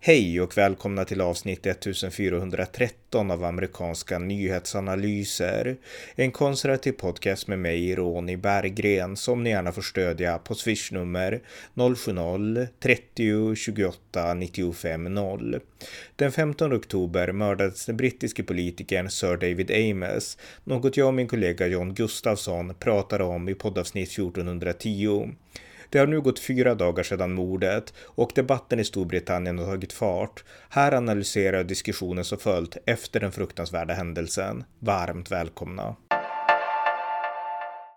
Hej och välkomna till avsnitt 1413 av amerikanska nyhetsanalyser. En konservativ podcast med mig, Ronny Berggren, som ni gärna får stödja på swishnummer 070-30 28 95 0. Den 15 oktober mördades den brittiske politikern Sir David Amess, något jag och min kollega John Gustafsson pratade om i poddavsnitt 1410. Det har nu gått fyra dagar sedan mordet och debatten i Storbritannien har tagit fart. Här analyserar jag diskussionen som följt efter den fruktansvärda händelsen. Varmt välkomna!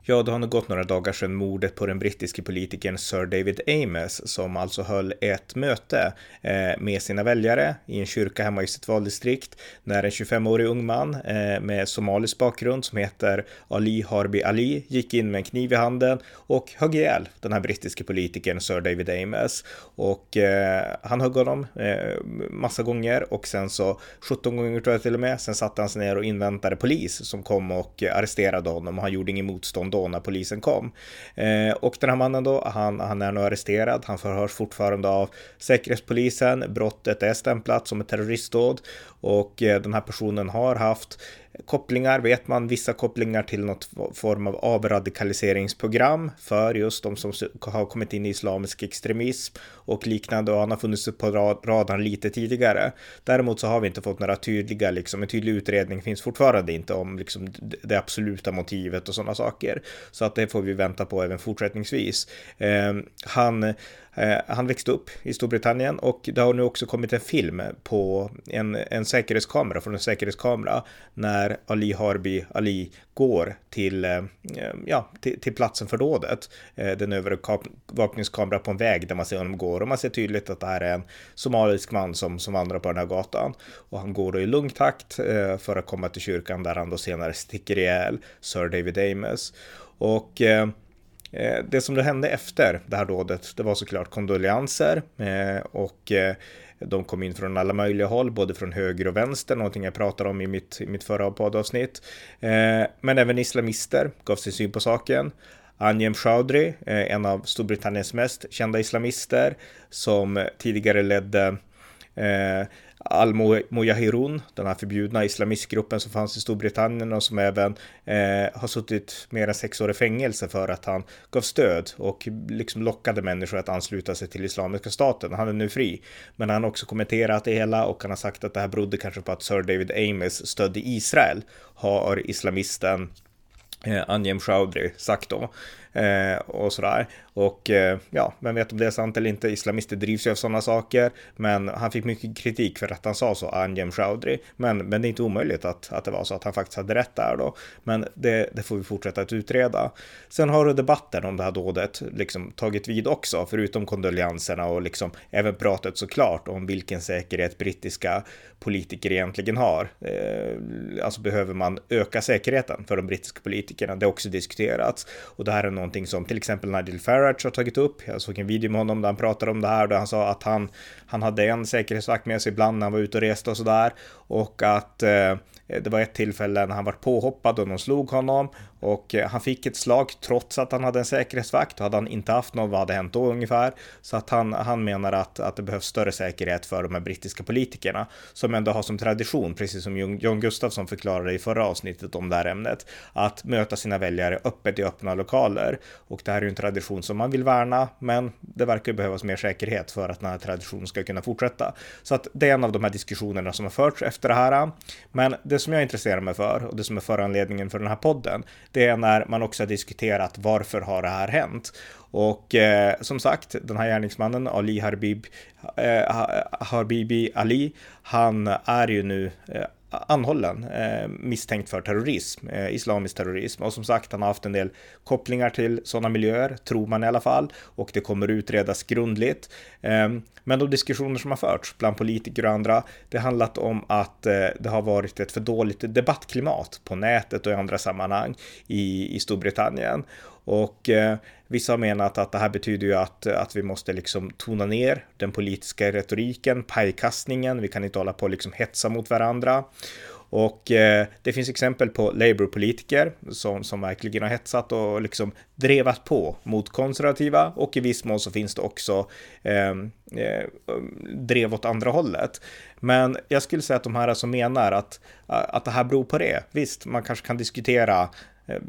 Ja, det har nu gått några dagar sedan mordet på den brittiske politikern Sir David Amess som alltså höll ett möte eh, med sina väljare i en kyrka hemma i sitt valdistrikt när en 25-årig ung man eh, med somalisk bakgrund som heter Ali Harbi Ali gick in med en kniv i handen och högg ihjäl den här brittiske politikern Sir David Amess Och eh, han högg honom massa gånger och sen så 17 gånger tror jag till och med. Sen satte han sig ner och inväntade polis som kom och arresterade honom och han gjorde ingen motstånd då när polisen kom. Eh, och den här mannen då, han, han är nu arresterad. Han förhörs fortfarande av Säkerhetspolisen. Brottet är stämplat som ett terroristdåd och eh, den här personen har haft kopplingar, vet man, vissa kopplingar till något form av avradikaliseringsprogram för just de som har kommit in i islamisk extremism och liknande och han har funnits på radarn lite tidigare. Däremot så har vi inte fått några tydliga, liksom en tydlig utredning finns fortfarande inte om liksom det absoluta motivet och sådana saker. Så att det får vi vänta på även fortsättningsvis. Eh, han Eh, han växte upp i Storbritannien och det har nu också kommit en film på en, en säkerhetskamera, från en säkerhetskamera, när Ali Harbi Ali går till, eh, ja, till, till platsen för dådet. Eh, den övervakningskamera på en väg där man ser honom gå och man ser tydligt att det här är en somalisk man som, som vandrar på den här gatan. Och han går då i lugn takt för att komma till kyrkan där han då senare sticker ihjäl Sir David Ames. Och Eh, Eh, det som det hände efter det här dådet, det var såklart kondolianser eh, och eh, de kom in från alla möjliga håll, både från höger och vänster, någonting jag pratade om i mitt, i mitt förra poddavsnitt. Men även islamister gav sin syn på saken. Anjem Chaudhry, en av Storbritanniens mest kända islamister, som tidigare ledde Eh, Al-Mujahirun, den här förbjudna islamistgruppen som fanns i Storbritannien och som även eh, har suttit mer än sex år i fängelse för att han gav stöd och liksom lockade människor att ansluta sig till Islamiska staten. Han är nu fri, men han har också kommenterat det hela och han har sagt att det här berodde kanske på att Sir David Ames stödde Israel, har islamisten eh, Anjem Chaudhry sagt då. Eh, och sådär. Och eh, ja, vem vet om det är sant eller inte. Islamister drivs ju av sådana saker. Men han fick mycket kritik för att han sa så, Anjem Chaudhry. Men, men det är inte omöjligt att, att det var så att han faktiskt hade rätt där då. Men det, det får vi fortsätta att utreda. Sen har du debatten om det här dådet liksom tagit vid också, förutom kondolenserna och liksom även pratet såklart om vilken säkerhet brittiska politiker egentligen har. Eh, alltså behöver man öka säkerheten för de brittiska politikerna? Det har också diskuterats och det här är någonting som till exempel Nigel Farage har tagit upp. Jag såg en video med honom där han pratade om det här, där han sa att han, han hade en säkerhetsvakt med sig ibland när han var ute och reste och sådär. Och att eh, det var ett tillfälle när han var påhoppad och någon slog honom och eh, han fick ett slag trots att han hade en säkerhetsvakt. Hade han inte haft någon, vad hade hänt då ungefär? Så att han, han menar att, att det behövs större säkerhet för de här brittiska politikerna som ändå har som tradition, precis som John Gustafsson förklarade i förra avsnittet om det här ämnet, att möta sina väljare öppet i öppna lokaler. Och det här är ju en tradition som man vill värna, men det verkar behövas mer säkerhet för att den här traditionen ska kunna fortsätta. Så att det är en av de här diskussionerna som har förts efter det här. Men det som jag intresserar mig för och det som är föranledningen för den här podden, det är när man också har diskuterat varför har det här hänt? Och eh, som sagt, den här gärningsmannen Ali Harbib, eh, Harbibi Ali, han är ju nu eh, anhållen eh, misstänkt för terrorism, eh, islamisk terrorism. Och som sagt, han har haft en del kopplingar till sådana miljöer, tror man i alla fall, och det kommer utredas grundligt. Eh, men de diskussioner som har förts bland politiker och andra, det har handlat om att eh, det har varit ett för dåligt debattklimat på nätet och i andra sammanhang i, i Storbritannien. Och eh, vissa har menat att det här betyder ju att, att vi måste liksom tona ner den politiska retoriken, pajkastningen, vi kan inte hålla på och liksom hetsa mot varandra. Och eh, det finns exempel på Labour-politiker som, som verkligen har hetsat och liksom drevat på mot konservativa och i viss mån så finns det också eh, eh, drev åt andra hållet. Men jag skulle säga att de här som menar att, att det här beror på det, visst, man kanske kan diskutera Eh,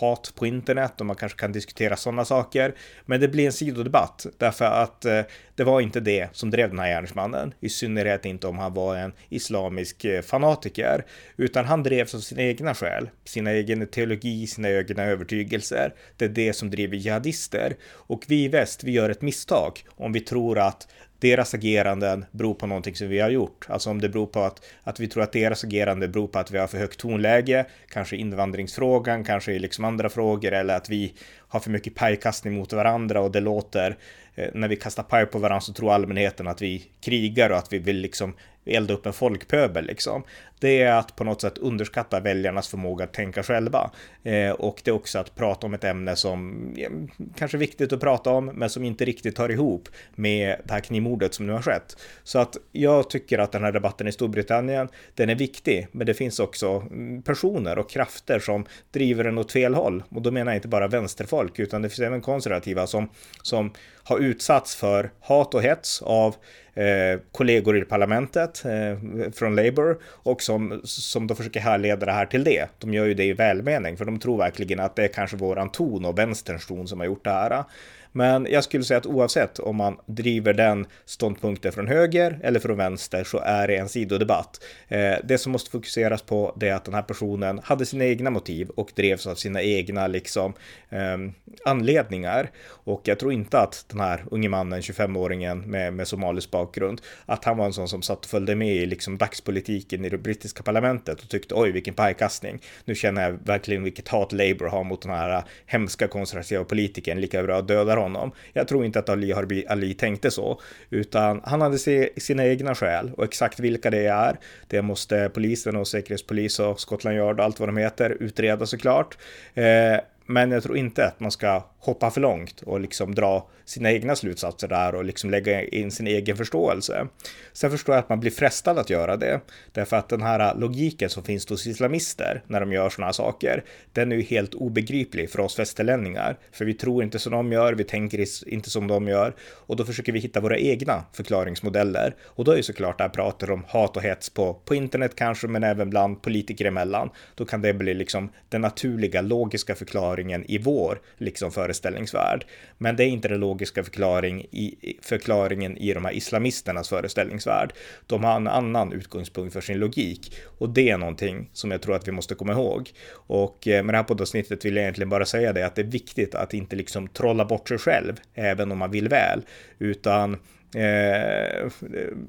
hat på internet och man kanske kan diskutera sådana saker. Men det blir en sidodebatt därför att eh, det var inte det som drev den här gärningsmannen, i synnerhet inte om han var en islamisk eh, fanatiker, utan han drevs av sina egna skäl, sina egen teologi, sina egna övertygelser. Det är det som driver jihadister. Och vi i väst, vi gör ett misstag om vi tror att deras ageranden beror på någonting som vi har gjort. Alltså om det beror på att, att vi tror att deras agerande beror på att vi har för högt tonläge, kanske invandringsfrågan, kanske liksom andra frågor eller att vi har för mycket pajkastning mot varandra och det låter Eh, när vi kastar paj på varandra så tror allmänheten att vi krigar och att vi vill liksom elda upp en folkpöbel liksom. Det är att på något sätt underskatta väljarnas förmåga att tänka själva. Eh, och det är också att prata om ett ämne som eh, kanske är viktigt att prata om, men som inte riktigt hör ihop med det här knivmordet som nu har skett. Så att jag tycker att den här debatten i Storbritannien, den är viktig, men det finns också mm, personer och krafter som driver den åt fel håll. Och då menar jag inte bara vänsterfolk, utan det finns även konservativa som, som har utsatts för hat och hets av eh, kollegor i parlamentet eh, från Labour och som, som då försöker härleda det här till det. De gör ju det i välmening för de tror verkligen att det är kanske våran ton och vänsterns ton som har gjort det här. Men jag skulle säga att oavsett om man driver den ståndpunkten från höger eller från vänster så är det en sidodebatt. Eh, det som måste fokuseras på det är att den här personen hade sina egna motiv och drevs av sina egna liksom ehm, anledningar. Och jag tror inte att den här unge mannen, 25-åringen med, med somalisk bakgrund, att han var en sån som satt och följde med i liksom dagspolitiken i det brittiska parlamentet och tyckte oj vilken pajkastning. Nu känner jag verkligen vilket hat Labour har mot den här hemska konservativa politikern, lika bra att döda honom. Jag tror inte att Ali Harbi Ali tänkte så, utan han hade sina egna skäl och exakt vilka det är, det måste polisen och säkerhetspolis och Scotland Yard och allt vad de heter utreda såklart. Eh, men jag tror inte att man ska hoppa för långt och liksom dra sina egna slutsatser där och liksom lägga in sin egen förståelse. Sen förstår jag att man blir frestad att göra det, därför att den här logiken som finns hos islamister när de gör sådana här saker, den är ju helt obegriplig för oss västerlänningar, för vi tror inte som de gör, vi tänker inte som de gör och då försöker vi hitta våra egna förklaringsmodeller och då är ju såklart det här pratet om hat och hets på, på internet kanske, men även bland politiker emellan. Då kan det bli liksom den naturliga logiska förklaringen i vår liksom för föreställningsvärld. Men det är inte den logiska förklaring i, förklaringen i de här islamisternas föreställningsvärld. De har en annan utgångspunkt för sin logik och det är någonting som jag tror att vi måste komma ihåg. Och eh, med det här poddavsnittet vill jag egentligen bara säga det att det är viktigt att inte liksom trolla bort sig själv, även om man vill väl, utan Eh,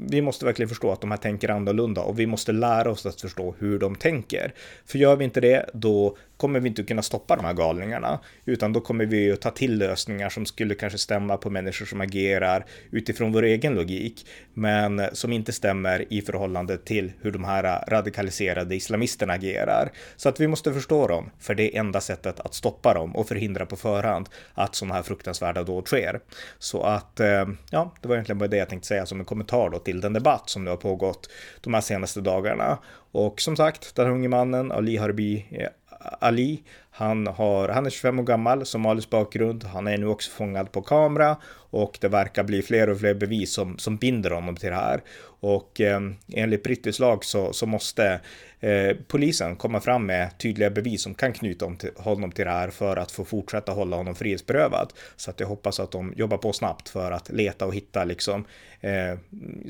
vi måste verkligen förstå att de här tänker annorlunda och vi måste lära oss att förstå hur de tänker. För gör vi inte det, då kommer vi inte kunna stoppa de här galningarna, utan då kommer vi att ta till lösningar som skulle kanske stämma på människor som agerar utifrån vår egen logik, men som inte stämmer i förhållande till hur de här radikaliserade islamisterna agerar. Så att vi måste förstå dem, för det är enda sättet att stoppa dem och förhindra på förhand att sådana här fruktansvärda dåd sker. Så att, eh, ja, det var egentligen bara det jag tänkte säga som en kommentar då till den debatt som nu har pågått de här senaste dagarna. Och som sagt, den unge mannen, Ali Harbi eh, eh, Ali. Han, har, han är 25 år gammal, somalisk bakgrund. Han är nu också fångad på kamera och det verkar bli fler och fler bevis som, som binder honom till det här. Och eh, enligt brittisk lag så, så måste eh, polisen komma fram med tydliga bevis som kan knyta honom till, honom till det här för att få fortsätta hålla honom frihetsberövad. Så att jag hoppas att de jobbar på snabbt för att leta och hitta liksom eh,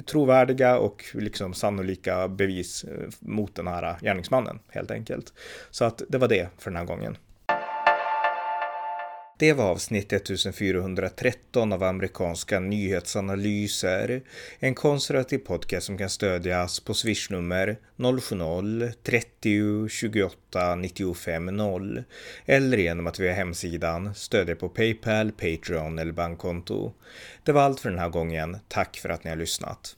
trovärdiga och liksom sannolika bevis eh, mot den här gärningsmannen helt enkelt. Så att det var det för den här gången. Det var avsnitt 1413 av amerikanska nyhetsanalyser. En konservativ podcast som kan stödjas på swishnummer 070-30 28 95 0 eller genom att via hemsidan stödja på Paypal, Patreon eller bankkonto. Det var allt för den här gången. Tack för att ni har lyssnat.